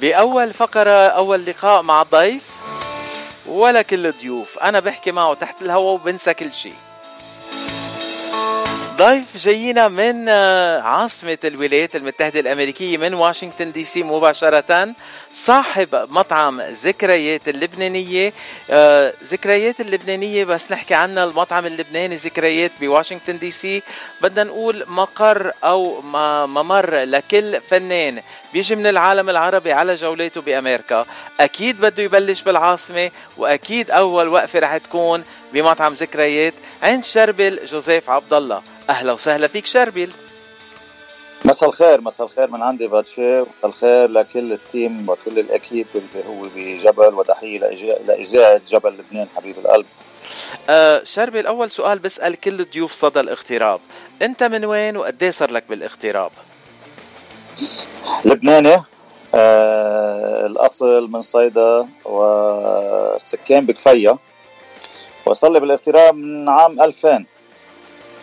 بأول فقرة أول لقاء مع الضيف ولا كل الضيوف. أنا بحكي معه تحت الهواء وبنسى كل شيء. ضيف جايينا من آه، عاصمة الولايات المتحدة الأمريكية من واشنطن دي سي مباشرة. صاحب مطعم ذكريات اللبنانية آه، ذكريات اللبنانية بس نحكي عنها. المطعم اللبناني ذكريات بواشنطن دي سي. بدنا نقول مقر أو ممر لكل فنان بيجي من العالم العربي على جولاته بأمريكا. أكيد بده يبلش بالعاصمة وأكيد أول وقفة رح تكون بمطعم ذكريات عند شربل جوزيف عبد الله أهلا وسهلا فيك شربل مساء الخير مساء الخير من عندي باتشي. مساء الخير لكل التيم وكل الأكيب اللي هو بجبل وتحية لاذاعه جبل لبنان حبيب القلب. أه شربل أول سؤال بسأل كل الضيوف صدى الاغتراب. أنت من وين وقد إيه صار لك بالاغتراب؟ لبناني آه الأصل من صيدا والسكان بكفيه وصل لي بالاغتراب من عام 2000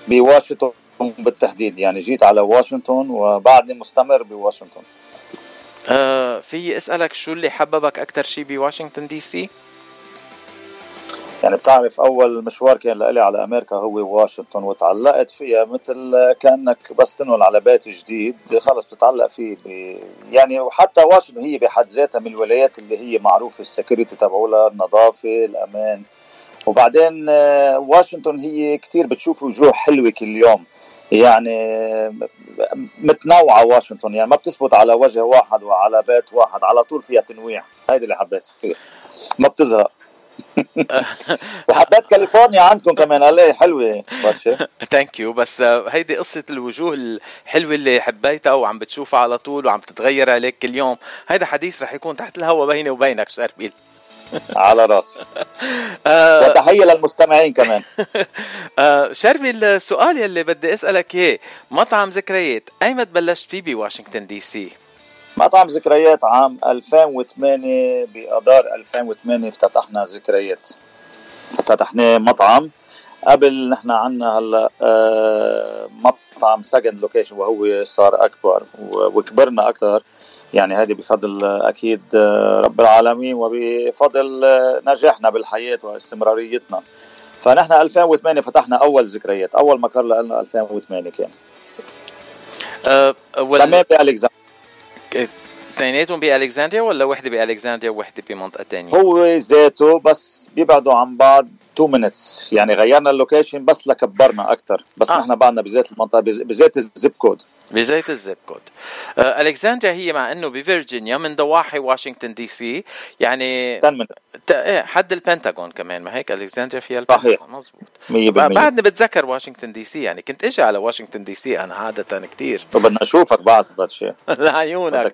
بواشنطن بالتحديد يعني جيت على واشنطن وبعدني مستمر بواشنطن آه في اسألك شو اللي حببك أكثر شيء بواشنطن دي سي؟ يعني بتعرف أول مشوار كان لإلي على أمريكا هو واشنطن وتعلقت فيها مثل كأنك بس تنقل على بيت جديد خلص بتتعلق فيه يعني وحتى واشنطن هي بحد ذاتها من الولايات اللي هي معروفة السكيورتي تبعولها النظافة الأمان وبعدين آه، واشنطن هي كتير بتشوف وجوه حلوة كل يوم. يعني متنوعة واشنطن يعني ما بتثبت على وجه واحد وعلى بيت واحد على طول فيها تنويع. هيدي اللي حبيت فيه ما بتزهق. وحبيت كاليفورنيا عندكم كمان. قال حلوة thank you بس هيدي قصة الوجوه الحلوة اللي حبيتها وعم بتشوفها على طول وعم تتغير عليك كل يوم. هيدا حديث رح يكون تحت الهواء بيني وبينك شربيل. على راسي. آه، وتحية للمستمعين كمان. آه، شربيل السؤال يلي بدي أسألك إياه. مطعم ذكريات أيمت بلشت فيه بواشنطن دي سي؟ مطعم ذكريات عام 2008 باذار 2008 افتتحنا ذكريات. فتحنا مطعم. قبل نحن عنا هلا آه، مطعم second location وهو صار أكبر وكبرنا أكثر. يعني هذه بفضل أكيد رب العالمين وبفضل نجاحنا بالحياة واستمراريتنا فنحن 2008 فتحنا أول ذكريات أول مقر لنا 2008 كان أه. بألكسندريا اثنيناتهم بألكسندريا ولا وحدة بألكسندريا ووحدة بمنطقة ثانية؟ هو ذاته بس بيبعدوا عن بعض 2 minutes يعني غيرنا ال location بس لكبرنا أكثر بس آه. نحن بعدنا بذات المنطقة بذات ال zip code بزيت ال zip code. آه ألكسندريا هي مع إنه بفرجينيا من ضواحي واشنطن دي سي يعني 10 من. إيه حد البنتاغون كمان ما هيك؟ ألكسندريا فيها صحيح. مزبوط 100% بعدني بتذكر واشنطن دي سي يعني كنت إجي على واشنطن دي سي أنا عادة كثير بدنا نشوفك بعد شيء. لعيونك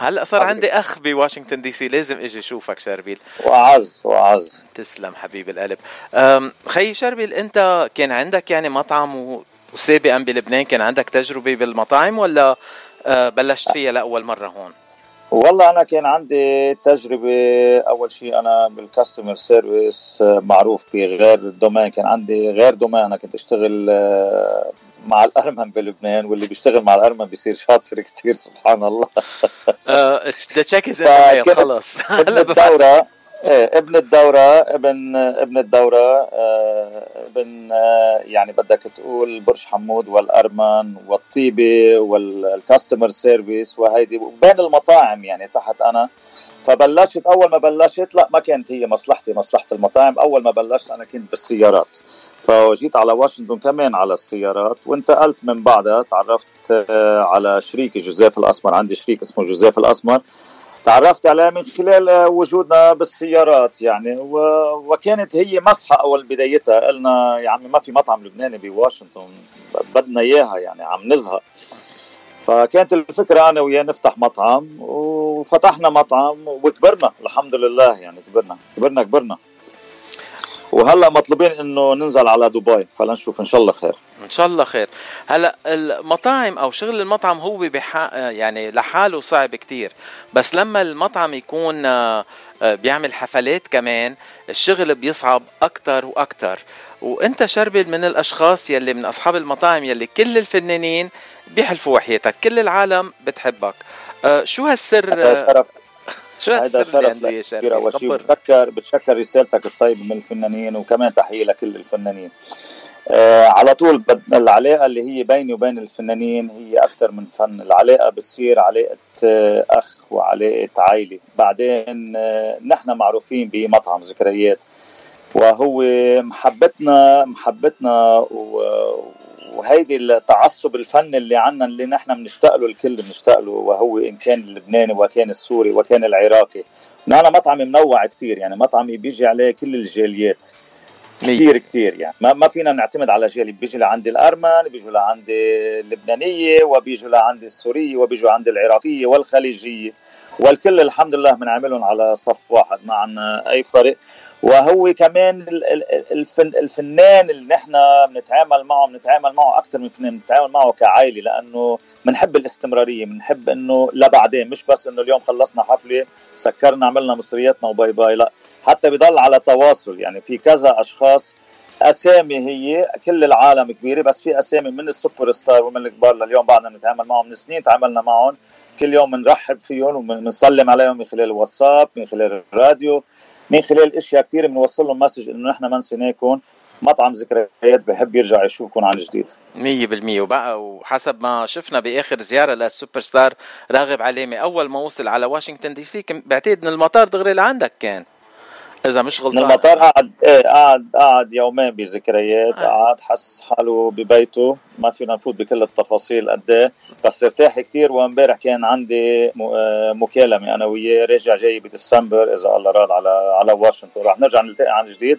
هلأ صار عندي أخ بواشنطن دي سي لازم إجي أشوفك شربيل. وعز وعز. تسلم حبيب القلب. خي شربيل أنت كان عندك يعني مطعم وسابقا بلبنان كان عندك تجربة بالمطاعم ولا آه، بلشت فيها لأول مرة هون؟ والله أنا كان عندي تجربة أول شيء أنا بال customer service آه، معروف بغير الدومين كان عندي غير دومين. أنا كنت أشتغل آه، مع الأرمن بلبنان واللي بيشتغل مع الأرمن بيصير شاطر كثير سبحان الله. the check is خلص. الدوره إيه ابن الدورة ابن ابن الدورة آه ابن آه يعني بدك تقول برج حمود والأرمن والطيبة وال customer service وهيدي بين المطاعم يعني تحت أنا. فبلشت أول ما بلشت لا ما كانت هي مصلحتي مصلحة المطاعم. أول ما بلشت أنا كنت بالسيارات. فجيت على واشنطن كمان على السيارات وانتقلت من بعدها تعرفت آه على شريكي جوزيف الأسمر. عندي شريك اسمه جوزيف الأسمر. تعرفت عليها من خلال وجودنا بالسيارات يعني. وكانت هي مسحه أول بدايتها قلنا يا عمي ما في مطعم لبناني بواشنطن بدنا إياها يعني عم نزهق فكانت الفكرة أنا وياه نفتح مطعم وفتحنا مطعم وكبرنا الحمد لله يعني كبرنا كبرنا كبرنا وهلا مطلوبين انه ننزل على دبي فلنشوف إن شاء الله خير. إن شاء الله خير. هلا المطاعم أو شغل المطعم هو بحق يعني لحاله صعب كتير. بس لما المطعم يكون آه، بيعمل حفلات كمان الشغل بيصعب أكتر وأكتر. وإنت شربل من الأشخاص يلي من أصحاب المطاعم يلي كل الفنانين بيحلفوا وحياتك كل العالم بتحبك. آه، شو هالسر؟ شو اللي عنده يا شرقي؟ أول شيء بتشكر بتشكر رسالتك الطيبه من الفنانين وكمان تحية لكل الفنانين. آه على طول العلاقة اللي هي بيني وبين الفنانين هي أكثر من فن. العلاقة بتصير علاقة آه أخ وعلاقة عائلة. بعدين آه نحن معروفين بمطعم ذكريات وهو محبتنا محبتنا وهيدي التعصب الفني اللي عنا اللي نحن بنشتاق له الكل بنشتاق له وهو إن كان اللبناني وكان السوري وكان العراقي. نحن مطعم منوع كتير يعني مطعمي بيجي عليه كل الجاليات. كثير كثير يعني. ما ما فينا نعتمد على جالي بيجي لعندي الأرمن بيجوا لعندي اللبنانية وبيجوا لعندي السورية وبيجوا عندي العراقية والخليجية. والكل الحمد لله بنعملهم على صف واحد ما عندنا أي فرق وهو كمان الفن الفنان اللي نحن بنتعامل معه بنتعامل معه أكثر من فنان بنتعامل معه كعائلة لأنه بنحب الاستمرارية بنحب إنه لبعدين مش بس إنه اليوم خلصنا حفلة سكرنا عملنا مصرياتنا و bye bye لا. حتى بضل على تواصل يعني في كذا أشخاص أسامي هي كل العالم كبيرة بس في أسامي من السوبر ستار ومن الكبار لليوم بعدنا نتعامل معهم من سنين تعاملنا معهم. كل يوم بنرحب فيهم وبنسلم عليهم من خلال الواتساب من خلال الراديو من خلال أشياء كثير بنوصل لهم message إنه نحن ما نسيناكم مطعم ذكريات بحب يرجع يشوفكم عن جديد. 100% وبقى وحسب ما شفنا بآخر زيارة للسوبر ستار راغب علامه أول ما وصل على واشنطن دي سي بعتقد من المطار دغري لعندك كان. إذا مش غلطان. من المطار قعد إيه قعد قعد يومين بذكريات آه. قعد حس حاله ببيته. ما فينا نفوت بكل التفاصيل قد إيه. بس ارتاح كثير وامبارح كان عندي آه، مكالمة أنا وياه. راجع جاي بديسمبر إذا الله راد على على واشنطن. رح نرجع نلتقي عن جديد.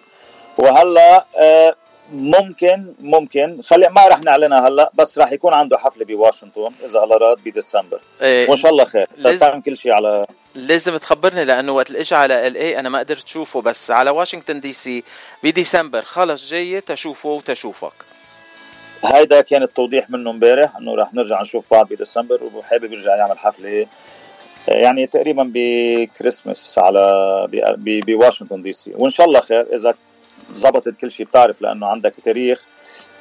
وهلأ آه، ممكن ممكن. خلي ما رح نعلنها هلأ بس رح يكون عنده حفلة بواشنطن إذا الله راد بديسمبر. إيه. وإن شاء الله خير. لازم كل شيء على لازم تخبرني لأنه وقت اجى على LA أنا ما قدرت اشوفه بس على واشنطن دي سي بديسمبر. خلص جاي تشوفه وتشوفك. هيدا كان التوضيح منه امبارح إنه رح نرجع نشوف بعض بديسمبر وحابب يرجع يعمل حفلة يعني تقريبا بكريسماس على بواشنطن دي سي. وإن شاء الله خير إذا زبطت كل شيء بتعرف لأنه عندك تاريخ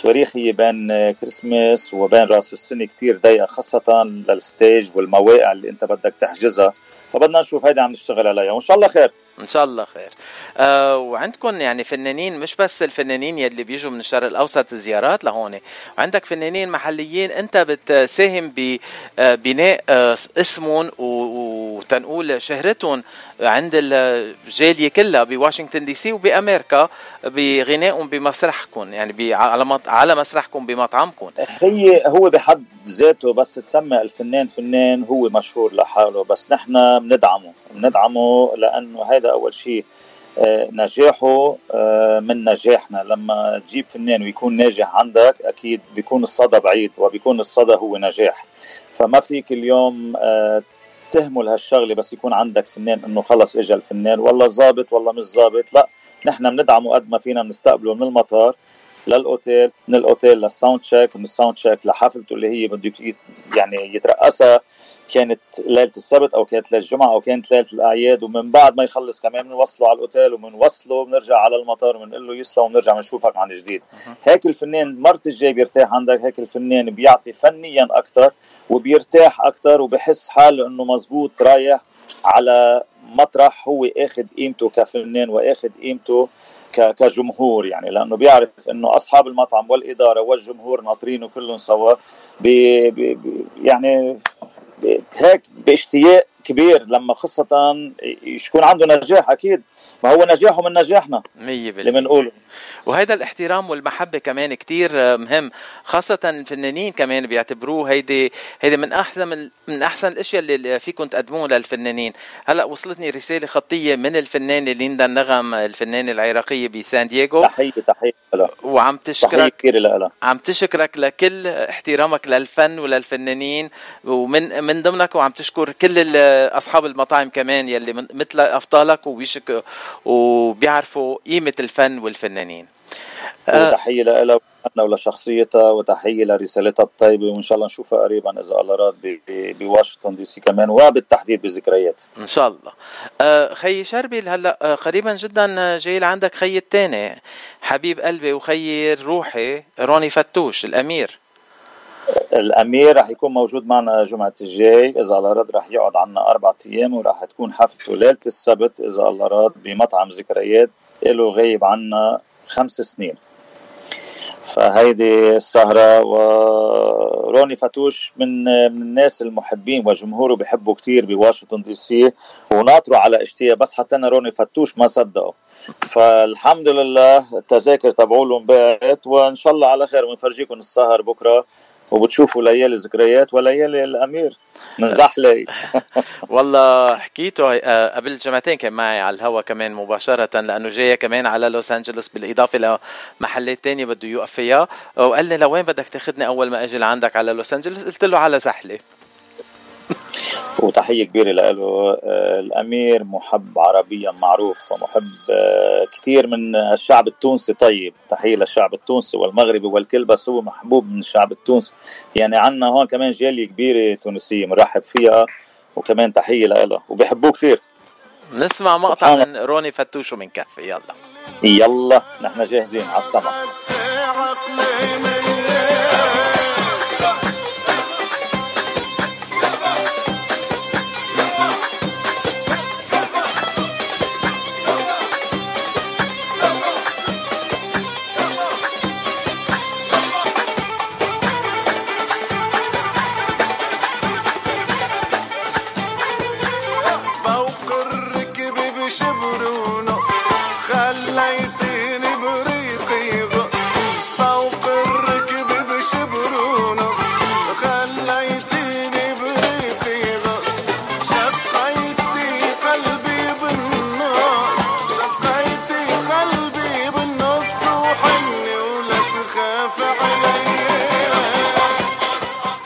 تواريخ هي بين كريسماس وبين راس السنة كتير ضيقة خاصة لل stage والمواقع اللي أنت بدك تحجزها. فبدنا نشوف هيدا عم نشتغل عليها. وإن شاء الله خير. إن شاء الله خير. آه وعندكم يعني فنانين مش بس الفنانين يلي بيجوا من الشرق الأوسط زيارات لهون. وعندك فنانين محليين أنت بتساهم ببناء آه اسمهم وتنقول شهرتهم عند الجالية كلها بواشنطن دي سي وبأمريكا بغنائهم بمسرحكم يعني على على مسرحكم بمطعمكم هي هو بحد ذاته بس تسمى الفنان فنان هو مشهور لحاله بس نحن بندعمه بندعمه لأنه هذا أول شيء. آه، نجاحه آه، من نجاحنا. لما تجيب فنان ويكون ناجح عندك أكيد بيكون الصدى بعيد وبيكون الصدى هو نجاح. فما فيك اليوم آه، تهمل هالشغلة بس يكون عندك فنان إنه خلص اجى الفنان. والله ظابط والله مش ظابط لا نحن بندعمه قد ما فينا بنستقبله من المطار للأوتيل من الأوتيل لل sound check من ال sound check لحفلته اللي هي بده يعني يترقصها. كانت ليلة السبت أو كانت ليلة الجمعة أو كانت ليلة الأعياد ومن بعد ما يخلص كمان بنوصله على الأوتيل وبنوصله بنرجع على المطار وبنقول له يسلم وبنرجع بنشوفك عن جديد. هيك الفنان مرت الجاي بيرتاح عندك هيك الفنان بيعطي فنيا أكثر وبيرتاح أكثر وبحس حاله إنه مزبوط رايح على مطرح هو آخذ قيمته كفنان وآخذ قيمته كجمهور يعني لأنه بيعرف إنه أصحاب المطعم والإدارة والجمهور ناطرينه كلهم سوا بي بي يعني هيك باشتياق كبير لما خاصة يكون عنده نجاح أكيد. ما هو نجاحه من نجاحنا. 100% اللي بنقوله. وهذا الاحترام والمحبة كمان كتير مهم. خاصة الفنانين كمان بيعتبروه هيدي هيدي من أحسن من أحسن الأشياء اللي فيكم تقدموها للفنانين. هلأ وصلتني رسالة خطية من الفنانة ليندا النغم الفنانة العراقية بسان دييغو. تحية لها. وعم تشكرك. كثير لها. عم تشكرك لكل احترامك للفن وللفنانين ومن من ضمنك وعم تشكر كل أصحاب المطاعم كمان يلي مثل أفضالك وبيشك وبيعرفوا قيمة الفن والفنانين. وتحية لها ولشخصيتها وتحية لرسالتها الطيبة وإن شاء الله نشوفها قريبا إذا الله راد بواشنطن دي سي كمان وبالتحديد بذكريات. إن شاء الله. آه خي شربل هلأ آه قريبا جدا جاي لعندك خي الثاني حبيب قلبي وخي روحي روني فتوش الأمير. الأمير رح يكون موجود معنا جمعة الجاي إذا الله راد رح يقعد عنا أربع أيام ورح تكون حفلته ليلة السبت إذا الله راد بمطعم ذكريات له غايب عنا خمس سنين. فهيدي السهرة وروني فتوش من من الناس المحبين وجمهوره بحبه كتير بواشنطن دي سي وناطروا على اشتياق بس حتى أنا روني فتوش ما صدقوا فالحمد لله التذاكر تبعولهم بقت وإن شاء الله على خير بنفرجيكم السهر بكرة. وبتشوفوا ليالي ذكريات وليالي الأمير من زحلي والله حكيته آه، قبل جمعتين كان معي على الهوا كمان مباشرة لأنه جاية كمان على لوس أنجلوس بالإضافة لمحلات تانية بده يوقف فيها. وقال لي لوين بدك تاخذني أول ما أجي لعندك على لوس أنجلوس؟ قلت له على زحلة. وتحية كبيرة له آه، الأمير محب عربيا معروف ومحب آه، كثير من الشعب التونسي. طيب تحية للشعب التونسي والمغربي والكل بس هو محبوب من الشعب التونسي. يعني عنا هون كمان جالية كبيرة تونسية مرحب فيها وكمان تحية لها وبيحبوه كثير نسمع مقطع من روني فتوش ومن كفي. يلا. يلا نحن جاهزين على السمع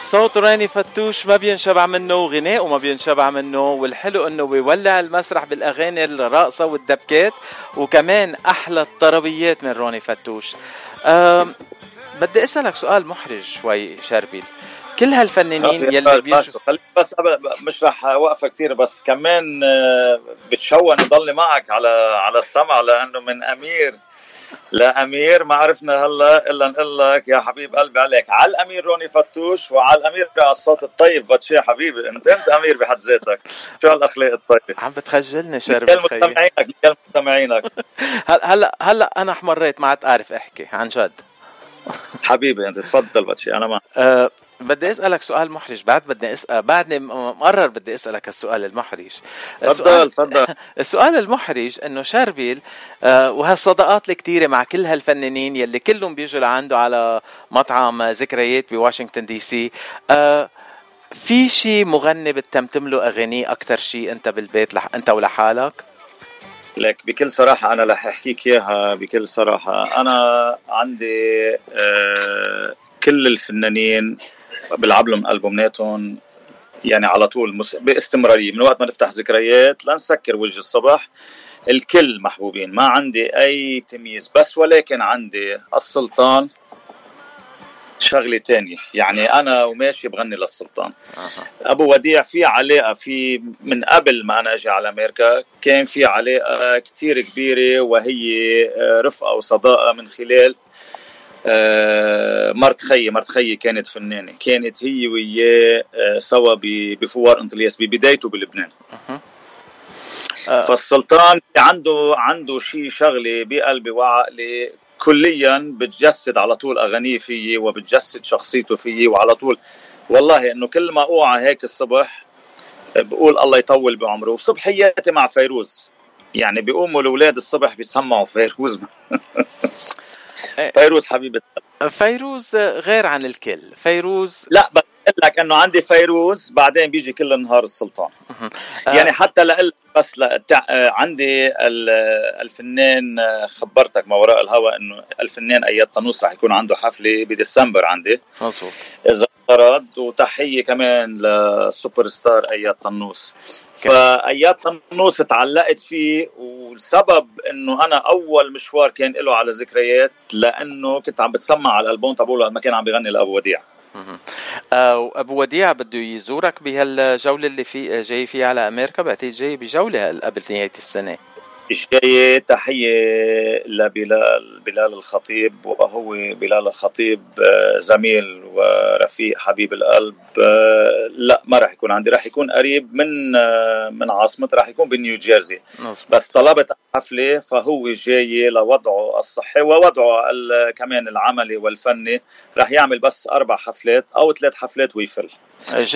صوت راني فتوش ما بينشبع منه وغناءه ما بينشبع منه والحلو إنه بيولع المسرح بالأغاني الراقصه والدبكات وكمان أحلى الطربيات من روني فتوش. بدي أسألك سؤال محرج شوي شربيل كل هالفنانين يلي بيشوا بس مش رح أوقفك كثير بس كمان آه، بتشون يضل معك على على السمع لأنه من أمير لامير ما عرفنا هلا إلا نقول لك يا حبيب قلبي عليك. على الأمير روني فتوش وعلى الأمير على الصوت الطيب. باتشي حبيبي انت أنت أمير بحد ذاتك. شو هالأخلاق الطيبة؟ عم بتخجلني شرب مستمعينك مستمعينك. هلا هلا أنا أحمريت ما عاد أعرف أحكي عن جد. حبيبي أنت تفضل باتشي أنا ما أه بدي أسألك سؤال محرج. بعد بدي اسال بعدني مقرر بدي أسألك السؤال المحرج. تفضل تفضل. السؤال المحرج إنه شربيل آه وهالصداقات الكثيره مع كل هالفنانين يلي كلهم بيجوا لعنده على مطعم ذكريات بواشنطن دي سي آه في شيء مغني بتتمتم له اغانيه أكثر شيء أنت بالبيت لح... أنت ولحالك؟ لك بكل صراحة أنا رح أحكيك إياها بكل صراحة. أنا عندي آه كل الفنانين بلعب لهم البوماتهم يعني على طول باستمرارية. من وقت ما نفتح ذكريات لنسكر وجه الصبح الكل محبوبين. ما عندي أي تمييز. بس ولكن عندي السلطان شغلة تانية. يعني أنا وماشي بغني للسلطان. أه. أبو وديع في علاقة في من قبل ما أنا أجي على أمريكا كان في علاقة كتير كبيرة وهي آه، رفقة وصداقة من خلال مرت خيي مرت خيي كانت فنانة. كانت هي وياه آه، سوا بفوار أنطلياس ببدايته بلبنان. آه. فالسلطان عنده عنده شيء شغلة بقلبي وعقلي كليا بتجسد على طول أغانيه فيي وبتجسد شخصيته فيي وعلى طول. والله إنه كل ما أوعى هيك الصبح بقول الله يطول بعمره. وصبحياتي مع فيروز. يعني بيقوموا الأولاد الصبح بيسمعوا فيروز. فيروز حبيبة فيروز غير عن الكل. فيروز لا بقول لك إنه عندي فيروز بعدين بيجي كل النهار السلطان. يعني حتى لأقل بس لتع... عندي الفنان خبرتك ما وراء الهواء إنه الفنان أياد طنوس رح يكون عنده حفلة بديسمبر عندي. مظبوط. إذا فرد وتحية كمان للسوبر ستار أياد طنوس. فأياد طنوس تعلقت فيه والسبب إنه أنا أول مشوار كان له على ذكريات لأنه كنت عم بتسمع على الالبوم تبعه لما كان عم بيغني لأبو وديع. آه ابو وديع بده يزورك بهالجولة اللي في جاي فيها على أمريكا بعتقد جاي بجولة قبل نهاية السنة. جاي تحية لبلال بلال الخطيب وهو بلال الخطيب آه، زميل ورفيق حبيب القلب. آه، لا ما راح يكون عندي راح يكون قريب من آه، من عاصمة راح يكون بنيو جيرسي. بس طلبت حفلة فهو جاي لوضعه الصحي ووضعه كمان العملي والفني. راح يعمل بس أربع حفلات أو ثلاث حفلات ويفل.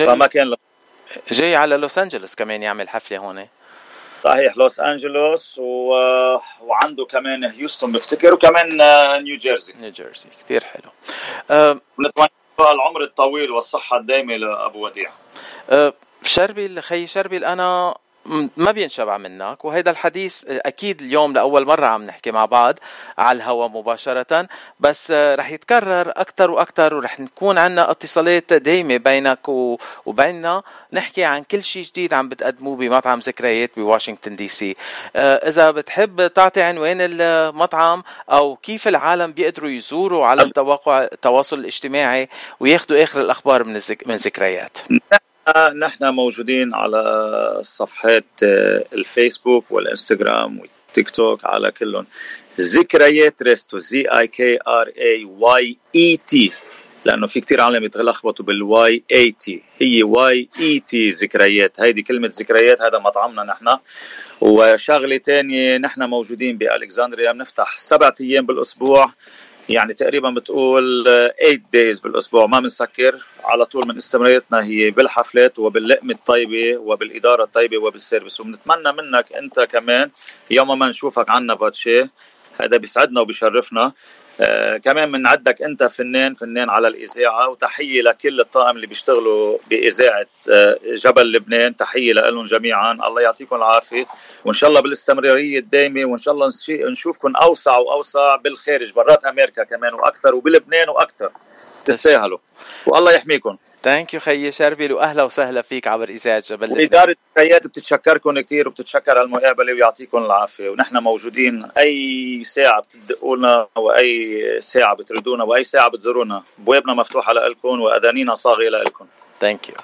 فما كان جاي على لوس أنجلوس كمان يعمل حفلة هون. صحيح لوس أنجلوس و... وعنده كمان هيوستن بفتكر وكمان نيو جيرسي. نيو جيرسي كثير حلو. أه... نتمنى العمر الطويل والصحة الدائمة لأبو وديع. أه... شربل خيي شربل أنا ما بينشبع منك. وهذا الحديث أكيد اليوم لأول مرة عم نحكي مع بعض على الهواء مباشرة. بس رح يتكرر أكثر وأكثر ورح نكون عندنا اتصالات دايمة بينك وبيننا. نحكي عن كل شيء جديد عم بتقدموه بمطعم ذكريات بواشنطن دي سي. إذا بتحب تعطي عنوان المطعم أو كيف العالم بيقدروا يزوروا على التواصل الاجتماعي وياخذوا آخر الأخبار من من ذكريات نحن موجودين على صفحات آه، الفيسبوك والإنستغرام والتيك توك على كلهم. ذكريات resto Z I K R A Y E T لأنه في كتير عالم يتلخبطوا بال Y E T. هي Y E T ذكريات هيدي كلمة ذكريات هذا مطعمنا نحن. وشغلة تانية نحن موجودين بألكسندريا بنفتح سبعة أيام بالأسبوع. يعني تقريبا بتقول 8 days بالأسبوع. ما بنسكر على طول من استمراريتنا هي بالحفلات وباللقمة الطيبة وبالإدارة الطيبة وبال service. وبنتمنى منك أنت كمان يوم ما نشوفك عنا فاتشي هذا بيسعدنا وبيشرفنا. آه كمان بنعدك انت فنان فنان على الإذاعة وتحية لكل الطاقم اللي بيشتغلوا بإذاعة آه جبل لبنان. تحية لهم جميعا. الله يعطيكم العافية. وإن شاء الله بالاستمرارية الدائمه وإن شاء الله نشوفكم أوسع وأوسع بالخارج برات أمريكا كمان وأكثر وبلبنان وأكثر تستاهلوا. والله يحميكم. ثانك يو خيي شربل وأهلا وسهلا فيك عبر اذاعه جبل وإدارة الحياة بتتشكركم كثير وبتتشكر المقابلة ويعطيكم العافية. ونحن موجودين أي ساعة بتدقوا لنا وأي ساعة بتردونا وأي ساعة بتزورونا. بوابنا مفتوحة لكم وأذانينا صاغية لكم ثانك يو